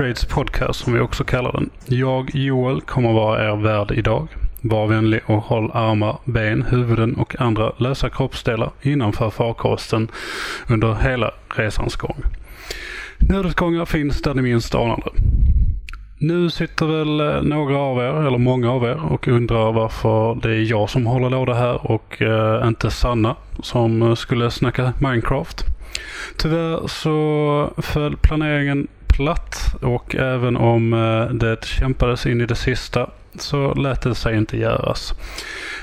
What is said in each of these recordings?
Trades Podcast som vi också kallar den. Jag, Joel, kommer vara er värd idag. Var vänlig och håll armar, ben, huvuden och andra lösa kroppsdelar innanför farkosten under hela resans gång. Nödutgångar finns där ni minst anar det. Nu sitter väl eh, några av er, eller många av er, och undrar varför det är jag som håller låda här och eh, inte Sanna som eh, skulle snacka Minecraft. Tyvärr så föll planeringen platt och även om eh, det kämpades in i det sista så lät det sig inte göras.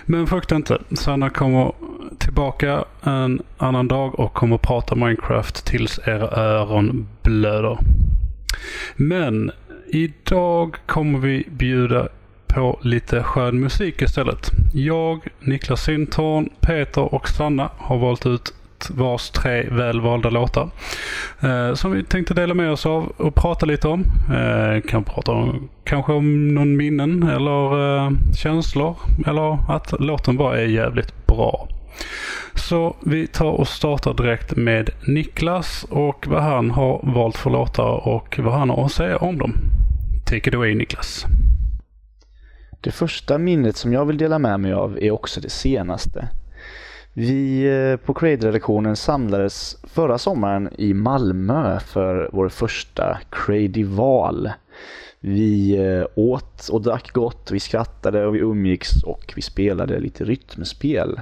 Men frukta inte, Sanna kommer tillbaka en annan dag och kommer prata Minecraft tills era öron blöder. Men idag kommer vi bjuda på lite skön musik istället. Jag, Niklas Sintorn, Peter och Sanna har valt ut vars tre välvalda låtar. Eh, som vi tänkte dela med oss av och prata lite om. Eh, kan prata om, kanske om någon minnen eller eh, känslor. Eller att låten bara är jävligt bra. Så vi tar och startar direkt med Niklas och vad han har valt för låtar och vad han har att säga om dem. Take it away Niklas. Det första minnet som jag vill dela med mig av är också det senaste. Vi eh, på Crade-redaktionen samlades förra sommaren i Malmö för vår första Cradival. Vi eh, åt och drack gott, vi skrattade och vi umgicks och vi spelade lite rytmspel.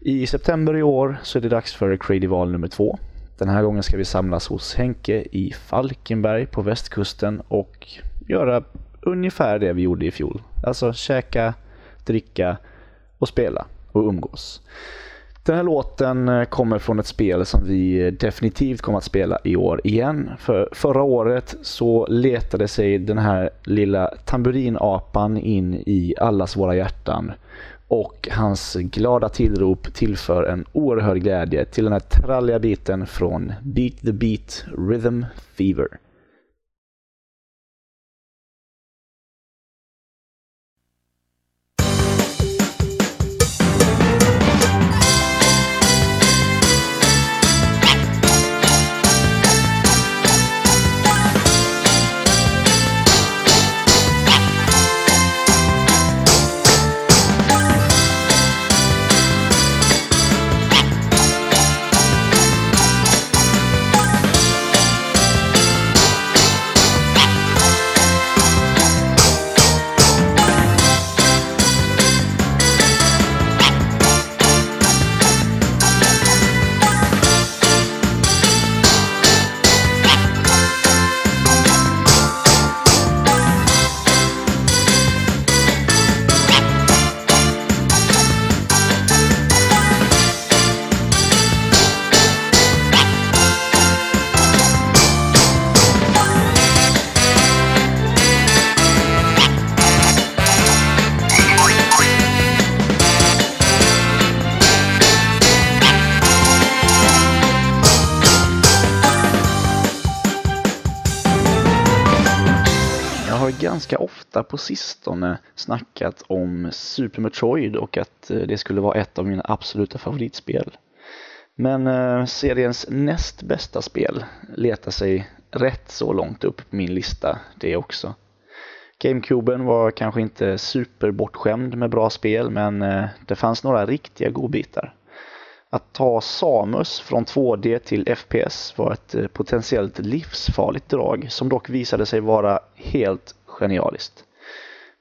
I september i år så är det dags för Cradival nummer två. Den här gången ska vi samlas hos Henke i Falkenberg på västkusten och göra ungefär det vi gjorde i fjol. Alltså käka, dricka och spela och umgås. Den här låten eh, kommer från ett spel som vi eh, definitivt kommer att spela i år igen. För förra året så letade sig den här lilla tamburinapan in i allas våra hjärtan och hans glada tillrop tillför en oerhörd glädje till den här tralliga biten från Beat the Beat Rhythm Fever. På sistone snackat om Super Metroid och att eh, det skulle vara ett av mina absoluta favoritspel. Men eh, seriens näst bästa spel letar sig rätt så långt upp på min lista det också. Gamecuben var kanske inte superbortskämd med bra spel men eh, det fanns några riktiga godbitar. Att ta Samus från 2D till FPS var ett eh, potentiellt livsfarligt drag som dock visade sig vara helt genialiskt.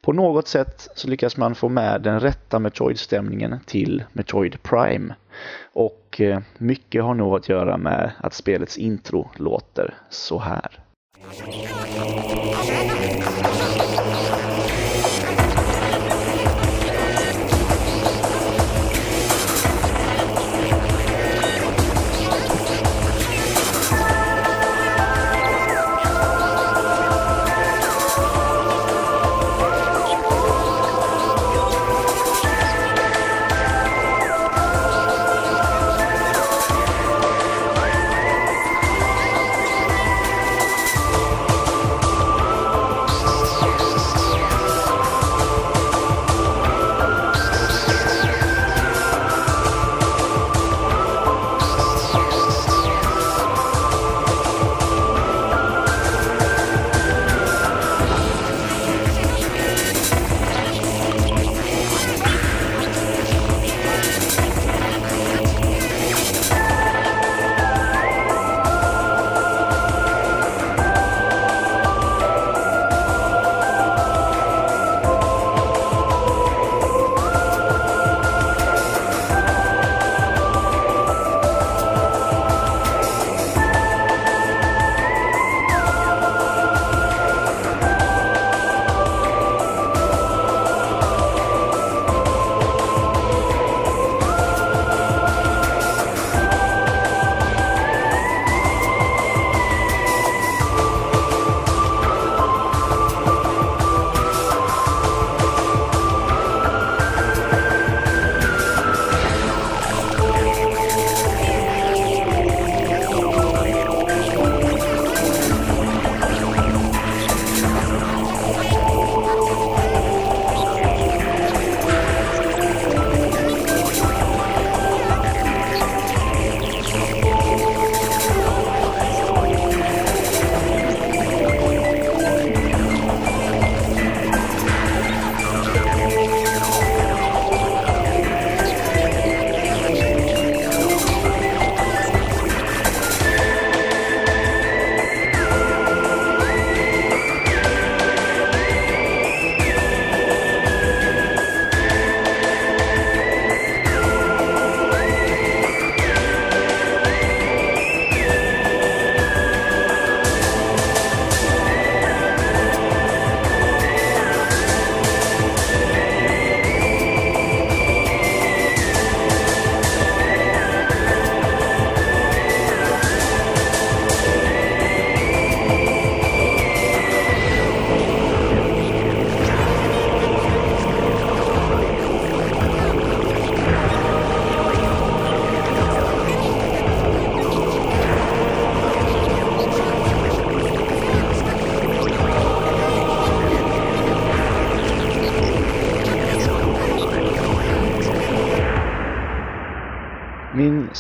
På något sätt så lyckas man få med den rätta Metroid-stämningen till Metroid Prime. Och eh, mycket har nog att göra med att spelets intro låter så här.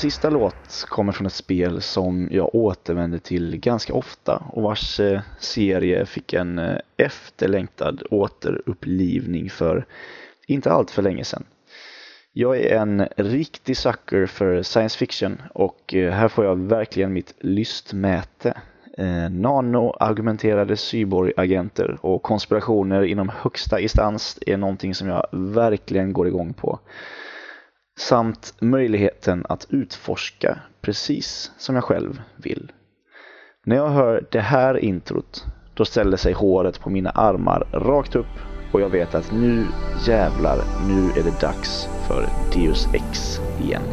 Sista låt kommer från ett spel som jag återvänder till ganska ofta och vars eh, serie fick en eh, efterlängtad återupplivning för inte allt för länge sedan. Jag är en riktig sucker för science fiction och eh, här får jag verkligen mitt lystmäte. Nanoargumenterade Nano-argumenterade cyborgagenter och konspirationer inom högsta instans är någonting som jag verkligen går igång på. Samt möjligheten att utforska precis som jag själv vill. När jag hör det här introt, då ställer sig håret på mina armar rakt upp och jag vet att nu jävlar, nu är det dags för Deus Ex igen.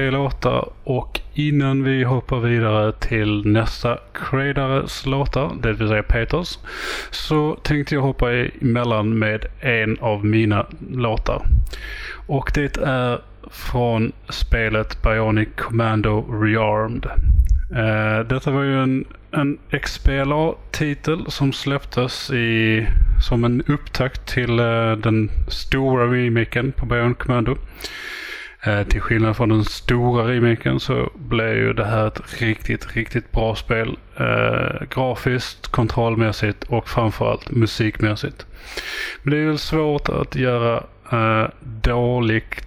Tre låtar och innan vi hoppar vidare till nästa credares låtar, det vill säga Peters, så tänkte jag hoppa emellan med en av mina låtar. Och det är från spelet Bionic Commando Rearmed. Eh, detta var ju en, en XBLA-titel som släpptes i, som en upptakt till eh, den stora remaken på Bionic Commando. Eh, till skillnad från den stora remaken så blev ju det här ett riktigt, riktigt bra spel. Eh, grafiskt, kontrollmässigt och framförallt musikmässigt. Men det är väl svårt att göra eh, dåligt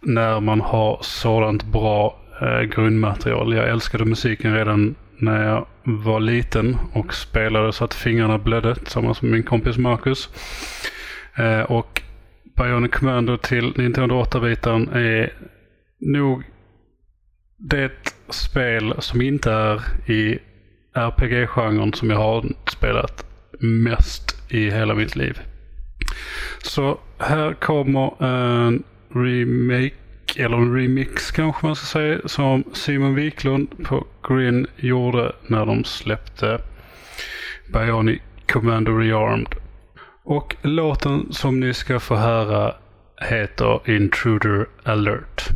när man har sådant bra eh, grundmaterial. Jag älskade musiken redan när jag var liten och spelade så att fingrarna blödde tillsammans med min kompis Marcus. Eh, och Bionic Commando till Nintendo 8-bitaren är nog det spel som inte är i RPG-genren som jag har spelat mest i hela mitt liv. Så här kommer en remake, eller en remix kanske man ska säga, som Simon Wiklund på Grin gjorde när de släppte Bionic Commando Rearmed. Och låten som ni ska få höra heter Intruder Alert.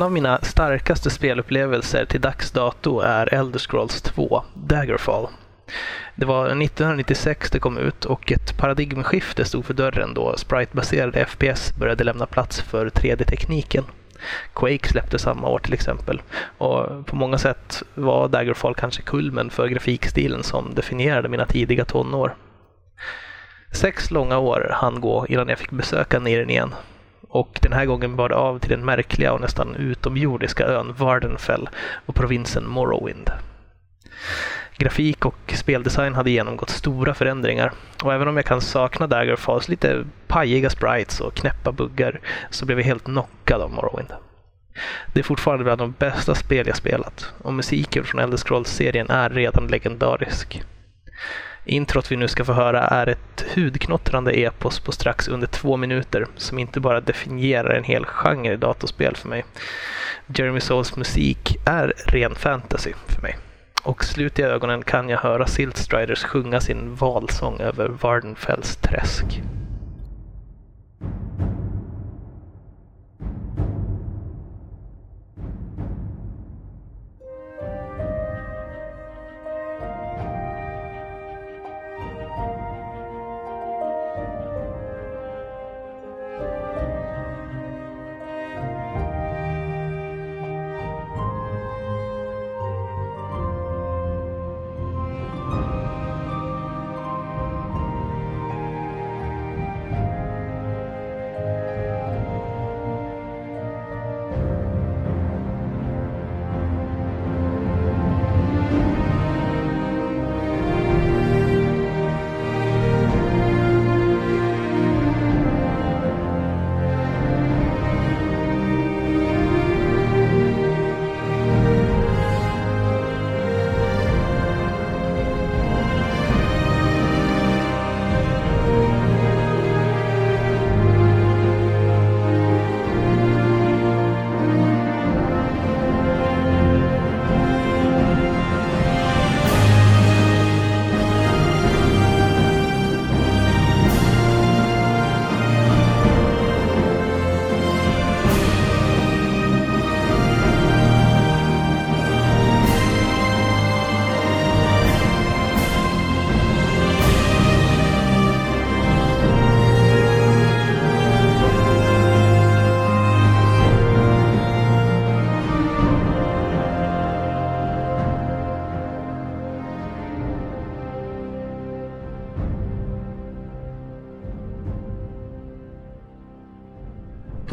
En av mina starkaste spelupplevelser till dags dato är Elder Scrolls 2, Daggerfall. Det var 1996 det kom ut och ett paradigmskifte stod för dörren då sprite-baserade FPS började lämna plats för 3D-tekniken. Quake släppte samma år till exempel. Och på många sätt var Daggerfall kanske kulmen för grafikstilen som definierade mina tidiga tonår. Sex långa år hann gå innan jag fick besöka Niren igen. Och den här gången bar det av till den märkliga och nästan utomjordiska ön Vardenfell och provinsen Morrowind. Grafik och speldesign hade genomgått stora förändringar och även om jag kan sakna Daggerfalls lite pajiga sprites och knäppa buggar så blev jag helt knockad av Morrowind. Det är fortfarande bland de bästa spel jag spelat och musiken från Elder Scrolls-serien är redan legendarisk. Introt vi nu ska få höra är ett hudknottrande epos på strax under två minuter som inte bara definierar en hel genre i datorspel för mig. Jeremy Souls musik är ren fantasy för mig. Och slut i ögonen kan jag höra Siltstriders sjunga sin valsång över Vardenfells träsk.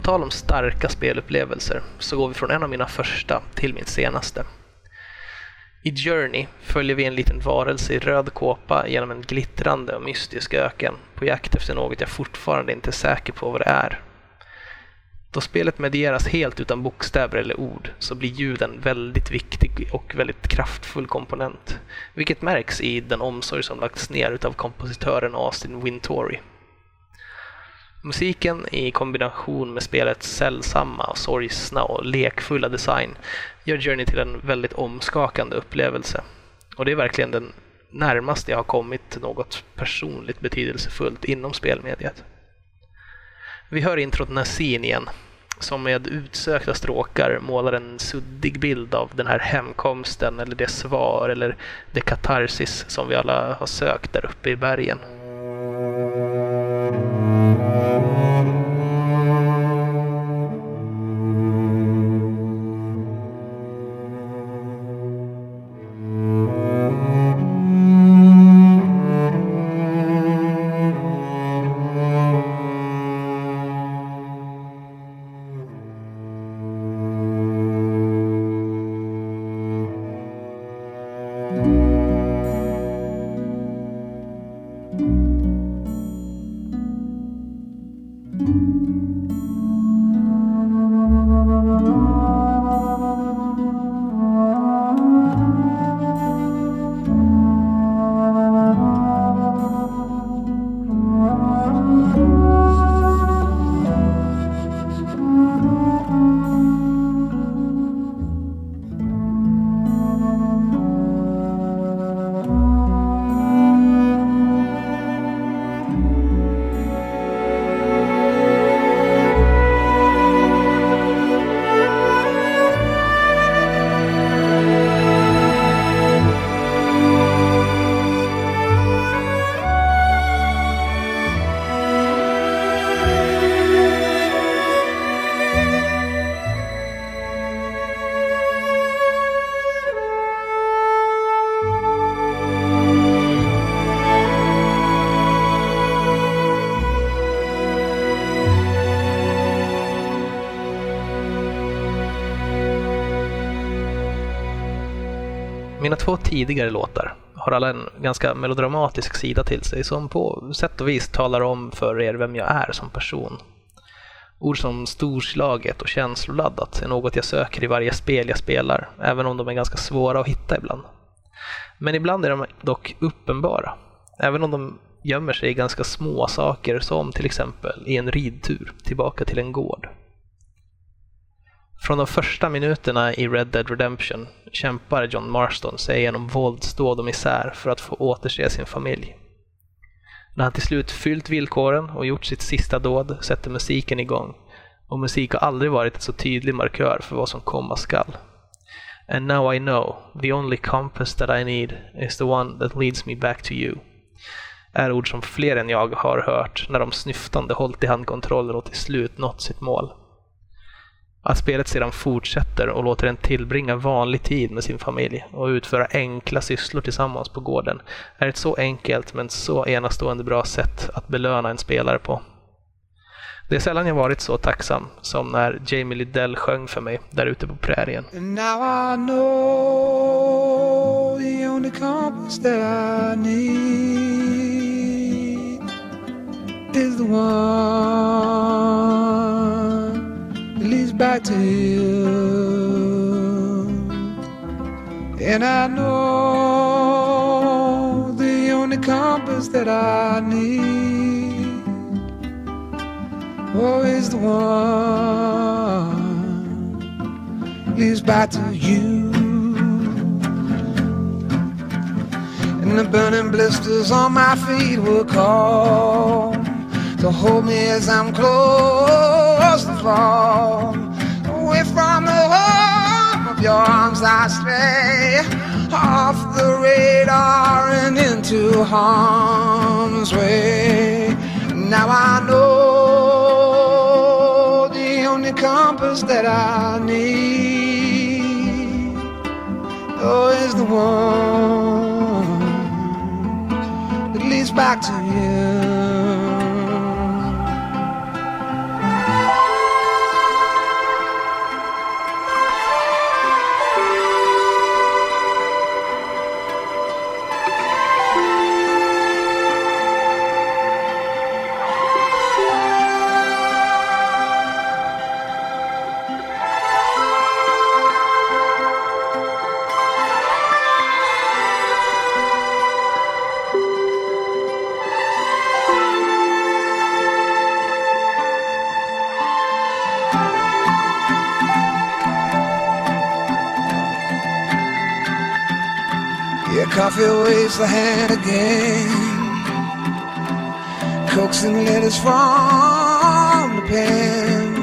Tal om starka spelupplevelser så går vi från en av mina första till min senaste. I Journey följer vi en liten varelse i röd kåpa genom en glittrande och mystisk öken på jakt efter något jag fortfarande inte är säker på vad det är. Då spelet medieras helt utan bokstäver eller ord så blir ljuden väldigt viktig och väldigt kraftfull komponent, vilket märks i den omsorg som lagts ner utav kompositören Austin Wintory. Musiken i kombination med spelets sällsamma, sorgsna och lekfulla design gör Journey till en väldigt omskakande upplevelse. Och det är verkligen den närmaste jag har kommit något personligt betydelsefullt inom spelmediet. Vi hör introt Nassin igen, som med utsökta stråkar målar en suddig bild av den här hemkomsten eller det svar eller det katarsis som vi alla har sökt där uppe i bergen. Mina två tidigare låtar har alla en ganska melodramatisk sida till sig som på sätt och vis talar om för er vem jag är som person. Ord som storslaget och känsloladdat är något jag söker i varje spel jag spelar, även om de är ganska svåra att hitta ibland. Men ibland är de dock uppenbara, även om de gömmer sig i ganska små saker som till exempel i en ridtur tillbaka till en gård. Från de första minuterna i Red Dead Redemption kämpar John Marston sig genom våldsdåd och misär för att få återse sin familj. När han till slut fyllt villkoren och gjort sitt sista dåd sätter musiken igång och musik har aldrig varit en så tydlig markör för vad som komma skall. And now I know, the only compass that I need is the one that leads me back to you. Är ord som fler än jag har hört när de snyftande hållit i handkontrollen och till slut nått sitt mål. Att spelet sedan fortsätter och låter en tillbringa vanlig tid med sin familj och utföra enkla sysslor tillsammans på gården är ett så enkelt men så enastående bra sätt att belöna en spelare på. Det är sällan jag varit så tacksam som när Jamie Liddell sjöng för mig där ute på prärien. Now I know the only compass that I need is the one back to you. And I know the only compass that I need oh, is the one leads back to you. And the burning blisters on my feet will call to hold me as I'm close to fall. Away from the home of your arms I stray, off the radar and into harm's way. Now I know the only compass that I need oh, is the one that leads back to you. Coffee waves the hand again. Coaxing letters from the pen.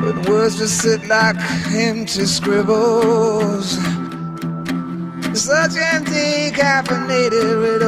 But words just sit like empty scribbles. Such empty caffeinated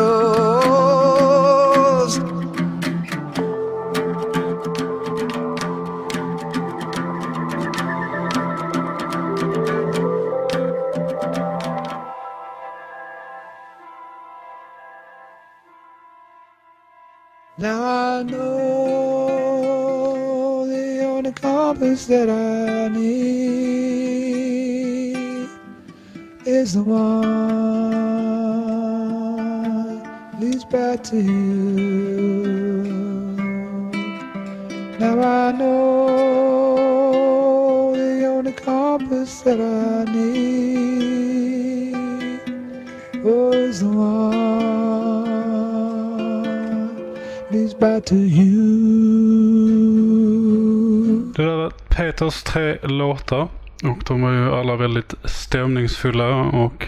Peters tre låtar. Och de är ju alla väldigt stämningsfulla och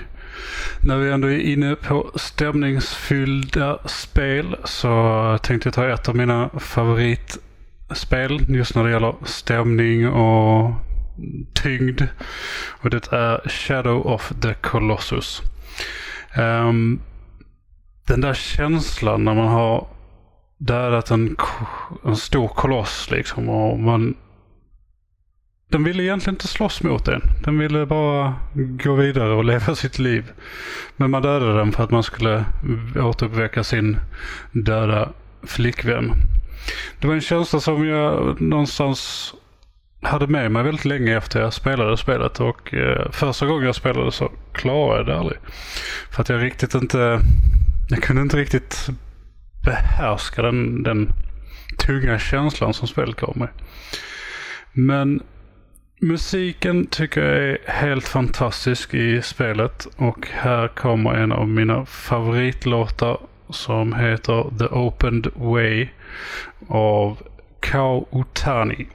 när vi ändå är inne på stämningsfyllda spel så tänkte jag ta ett av mina favoritspel just när det gäller stämning och tyngd. Och det är Shadow of the Colossus. Um, den där känslan när man har dödat en, en stor koloss liksom och man den ville egentligen inte slåss mot en. Den ville bara gå vidare och leva sitt liv. Men man dödade den för att man skulle återuppväcka sin döda flickvän. Det var en känsla som jag någonstans hade med mig väldigt länge efter jag spelade spelet och eh, första gången jag spelade så klarade jag det aldrig. För att jag riktigt inte, jag kunde inte riktigt behärska den, den tunga känslan som spelet gav mig. Men musiken tycker jag är helt fantastisk i spelet och här kommer en av mina favoritlåtar som heter The Opened Way av Kao Utani.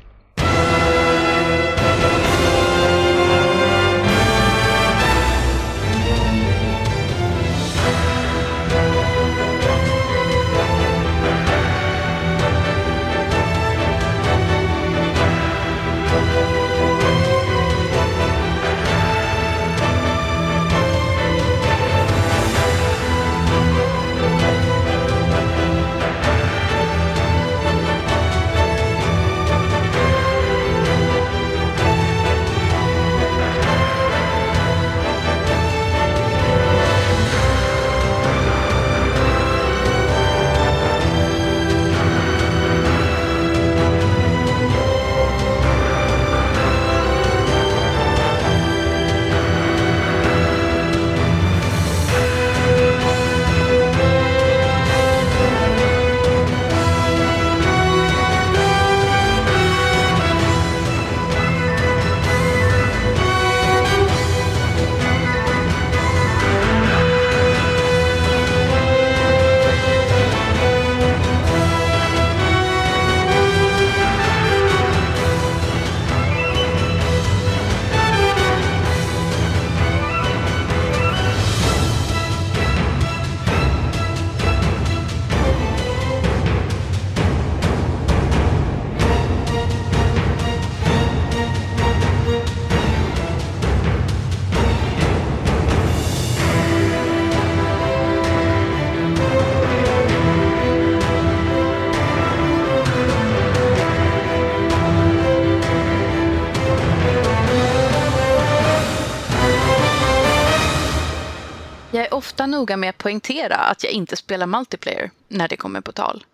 Ofta noga med att poängtera att jag inte spelar multiplayer när det kommer på tal.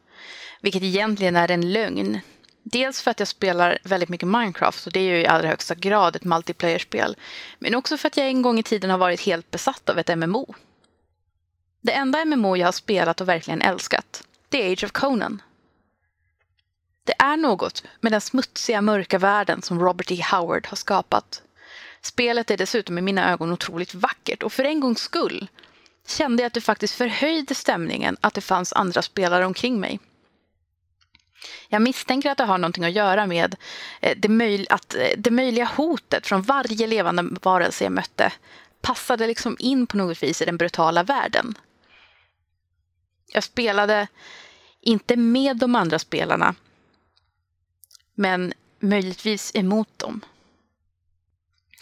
Vilket egentligen är en lögn. Dels för att jag spelar väldigt mycket Minecraft och det är ju i allra högsta grad ett multiplayer-spel. Men också för att jag en gång i tiden har varit helt besatt av ett MMO. Det enda MMO jag har spelat och verkligen älskat, det är Age of Conan. Det är något med den smutsiga, mörka världen som Robert E. Howard har skapat. Spelet är dessutom i mina ögon otroligt vackert och för en gångs skull kände jag att det faktiskt förhöjde stämningen att det fanns andra spelare omkring mig. Jag misstänker att det har någonting att göra med eh, det, möj att eh, det möjliga hotet från varje levande varelse jag mötte passade liksom in på något vis i den brutala världen. Jag spelade inte med de andra spelarna, men möjligtvis emot dem.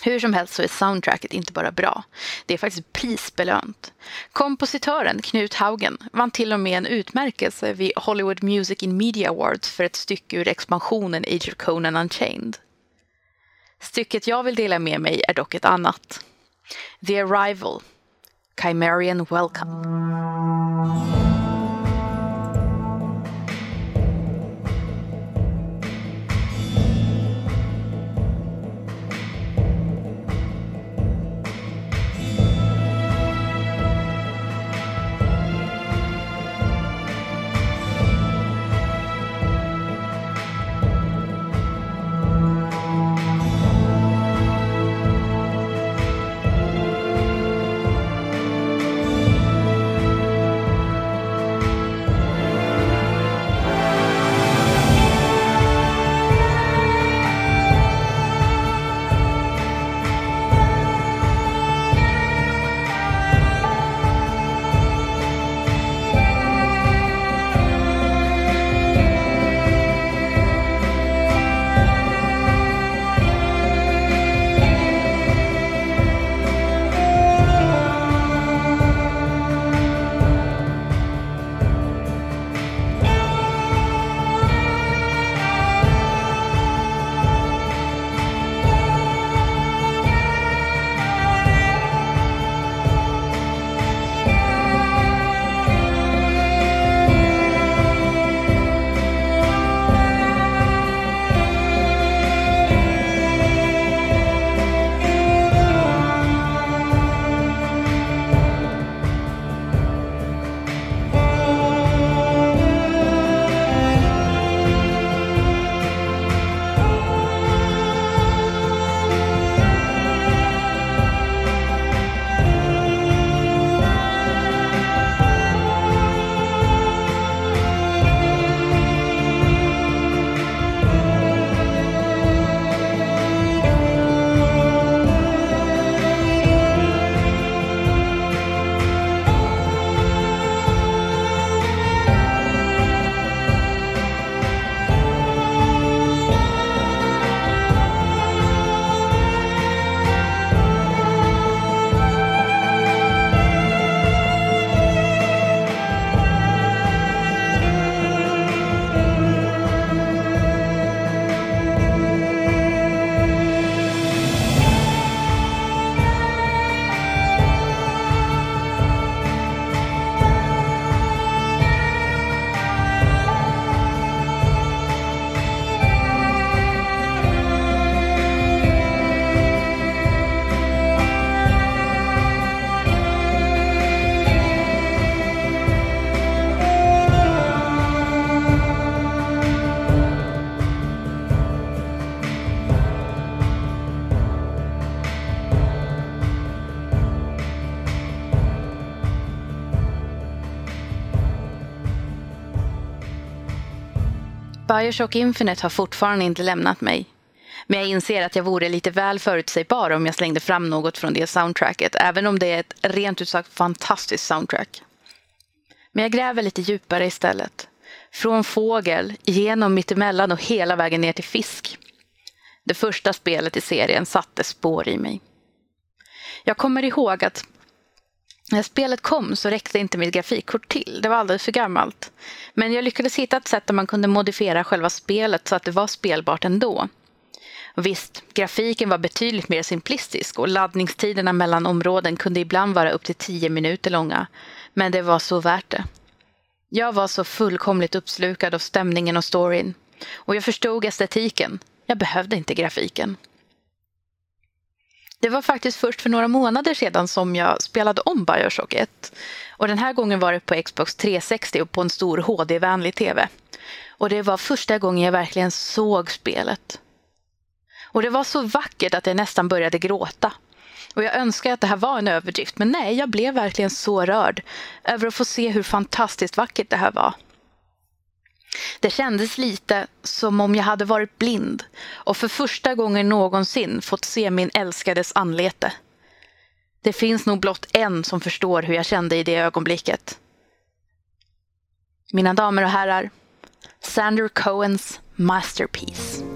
Hur som helst så är soundtracket inte bara bra, det är faktiskt prisbelönt. Kompositören Knut Haugen vann till och med en utmärkelse vid Hollywood Music in Media Awards för ett stycke ur expansionen Age of Conan Unchained. Stycket jag vill dela med mig är dock ett annat. The Arrival, Chimerian Welcome. Bioshock Infinite har fortfarande inte lämnat mig. Men jag inser att jag vore lite väl förutsägbar om jag slängde fram något från det soundtracket, även om det är ett rent ut sagt fantastiskt soundtrack. Men jag gräver lite djupare istället. Från fågel, genom mittemellan och hela vägen ner till fisk. Det första spelet i serien satte spår i mig. Jag kommer ihåg att när spelet kom så räckte inte mitt grafikkort till. Det var alldeles för gammalt. Men jag lyckades hitta ett sätt där man kunde modifiera själva spelet så att det var spelbart ändå. Och visst, grafiken var betydligt mer simplistisk och laddningstiderna mellan områden kunde ibland vara upp till 10 minuter långa. Men det var så värt det. Jag var så fullkomligt uppslukad av stämningen och storyn. Och jag förstod estetiken. Jag behövde inte grafiken. Det var faktiskt först för några månader sedan som jag spelade om Bioshock 1. Och den här gången var det på Xbox 360 och på en stor HD-vänlig TV. Och det var första gången jag verkligen såg spelet. Och det var så vackert att jag nästan började gråta. Och jag önskar att det här var en överdrift, men nej, jag blev verkligen så rörd över att få se hur fantastiskt vackert det här var. Det kändes lite som om jag hade varit blind och för första gången någonsin fått se min älskades anlete. Det finns nog blott en som förstår hur jag kände i det ögonblicket. Mina damer och herrar, Sander Cohens masterpiece.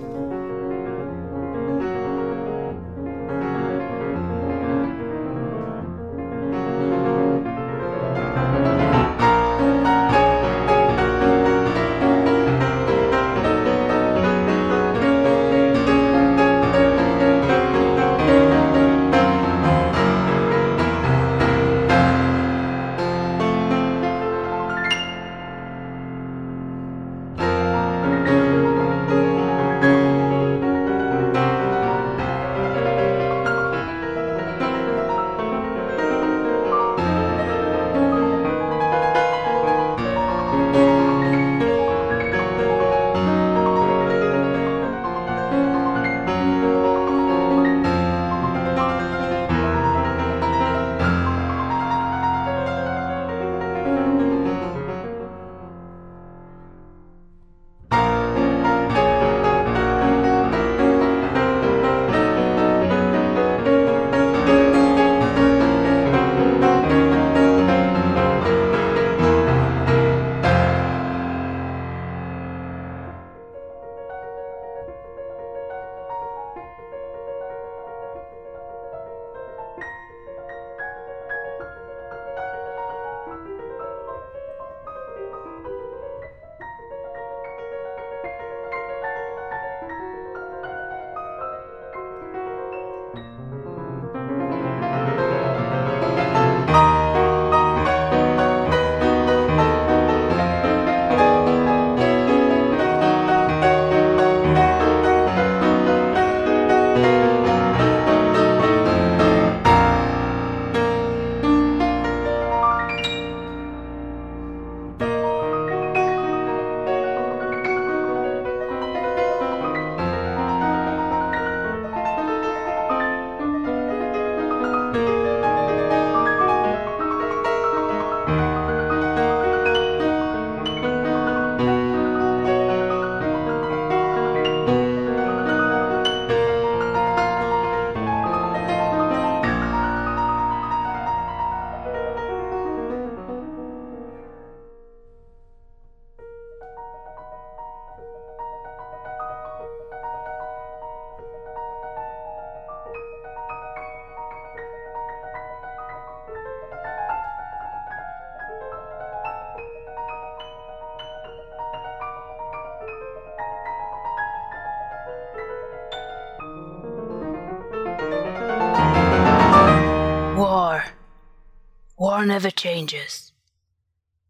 Never changes.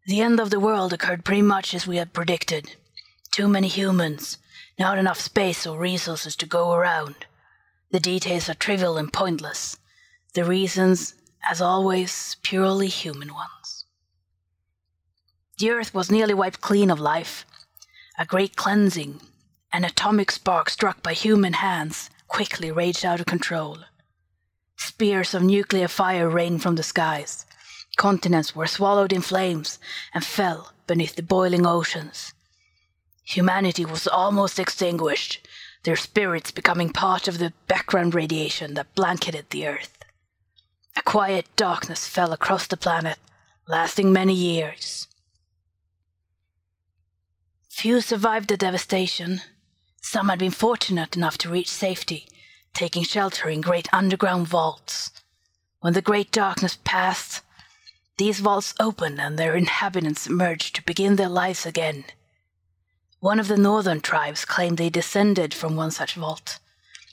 The end of the world occurred pretty much as we had predicted. Too many humans, not enough space or resources to go around. The details are trivial and pointless. The reasons, as always, purely human ones. The earth was nearly wiped clean of life. A great cleansing, an atomic spark struck by human hands, quickly raged out of control. Spears of nuclear fire rained from the skies. Continents were swallowed in flames and fell beneath the boiling oceans. Humanity was almost extinguished, their spirits becoming part of the background radiation that blanketed the Earth. A quiet darkness fell across the planet, lasting many years. Few survived the devastation. Some had been fortunate enough to reach safety, taking shelter in great underground vaults. When the great darkness passed, these vaults opened and their inhabitants emerged to begin their lives again. One of the northern tribes claimed they descended from one such vault.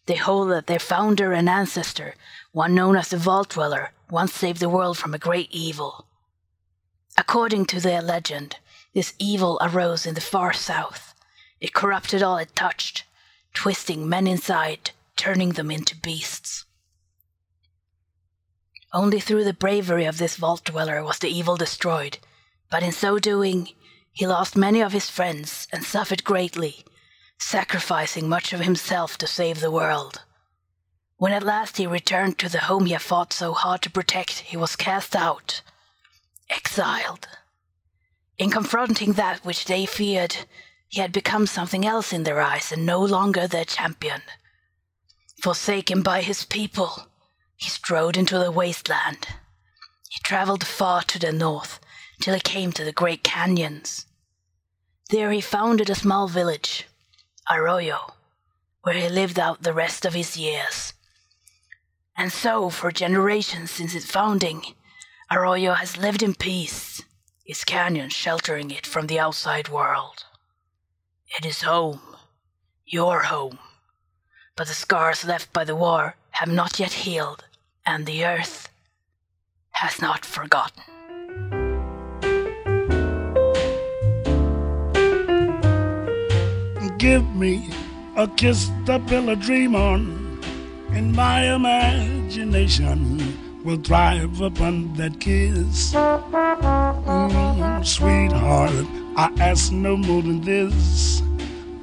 They hold that their founder and ancestor, one known as the Vault Dweller, once saved the world from a great evil. According to their legend, this evil arose in the far south. It corrupted all it touched, twisting men inside, turning them into beasts. Only through the bravery of this vault dweller was the evil destroyed, but in so doing, he lost many of his friends and suffered greatly, sacrificing much of himself to save the world. When at last he returned to the home he had fought so hard to protect, he was cast out, exiled. In confronting that which they feared, he had become something else in their eyes and no longer their champion. Forsaken by his people, he strode into the wasteland. He traveled far to the north till he came to the great canyons. There he founded a small village, Arroyo, where he lived out the rest of his years. And so, for generations since its founding, Arroyo has lived in peace, its canyon sheltering it from the outside world. It is home, your home. But the scars left by the war have not yet healed, and the earth has not forgotten. Give me a kiss to build a dream on, and my imagination will thrive upon that kiss. Mm, sweetheart, I ask no more than this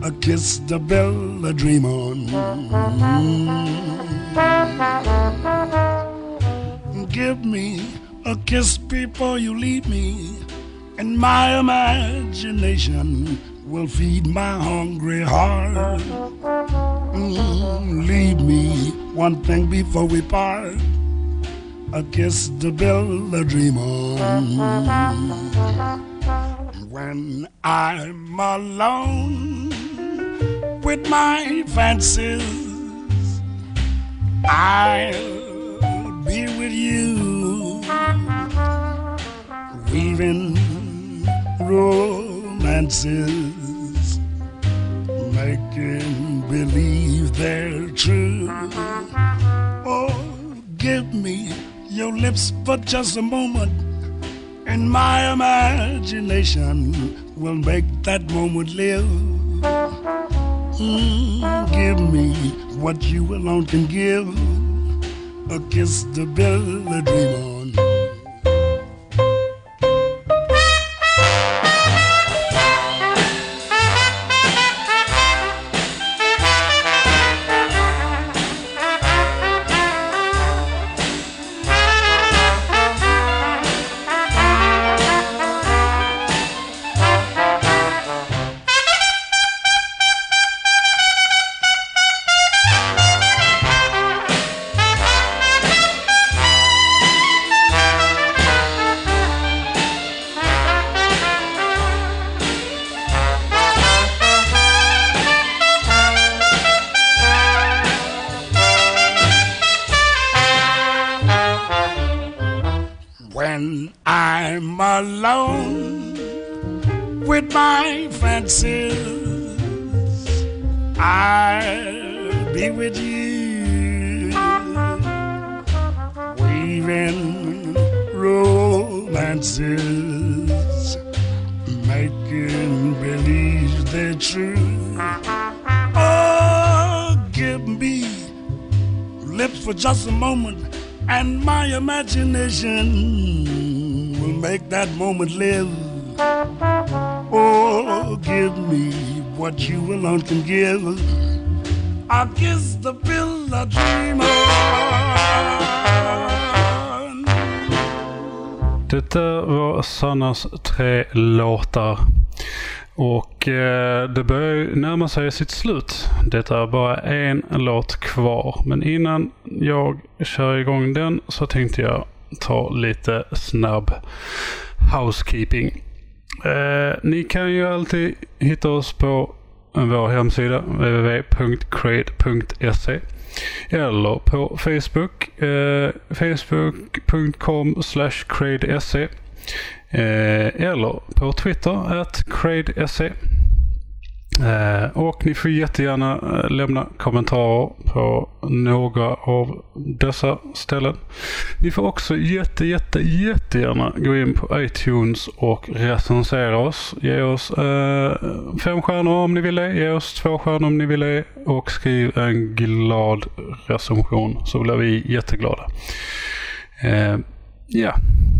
a kiss to build a dream on. Mm. Give me a kiss before you leave me, and my imagination will feed my hungry heart. Mm, leave me one thing before we part. A kiss to build a dream on. When I'm alone with my fancies, I'll be with you, weaving romances, making believe they're true. Oh, give me your lips for just a moment, and my imagination will make that moment live. Mm, give me what you alone can give, a kiss to build a passion will make that moment live. Oh, give me what you alone can give. I'll kiss the pill I dream on. Detta var Sannas tre låtar. Och eh, det börjar närma sig sitt slut. Det är bara en låt kvar. Men innan jag kör igång den så tänkte jag ta lite snabb housekeeping. Eh, ni kan ju alltid hitta oss på vår hemsida www.create.se eller på Facebook eh, facebook.com cradese eh, eller på Twitter at cradese. Eh, och ni får jättegärna eh, lämna kommentarer på några av dessa ställen. Ni får också jätte, jätte, jättegärna gå in på iTunes och recensera oss. Ge oss eh, fem stjärnor om ni vill det. Ge oss två stjärnor om ni vill det. Och skriv en glad recension så blir vi jätteglada. Eh, Ja,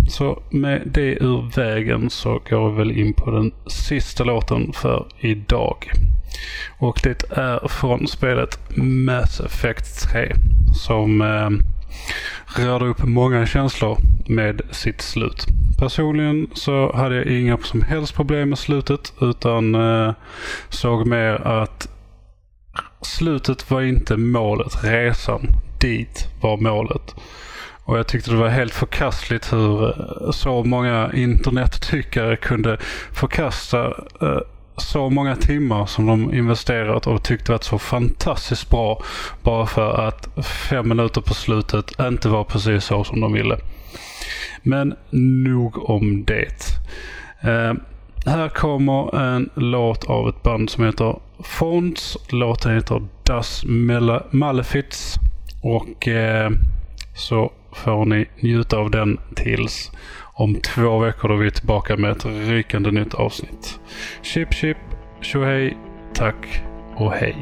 så med det ur vägen så går vi väl in på den sista låten för idag. Och det är från spelet Mass Effect 3 som eh, rörde upp många känslor med sitt slut. Personligen så hade jag inga som helst problem med slutet utan eh, såg mer att slutet var inte målet. Resan dit var målet. Och jag tyckte det var helt förkastligt hur eh, så många internettyckare kunde förkasta eh, så många timmar som de investerat och tyckte var så fantastiskt bra bara för att fem minuter på slutet inte var precis så som de ville. Men nog om det. Eh, här kommer en låt av ett band som heter Fonts. Låten heter Das Malefiz. Och eh, så får ni njuta av den tills om två veckor då vi är tillbaka med ett rykande nytt avsnitt. Chip chip, tjohej, tack och hej.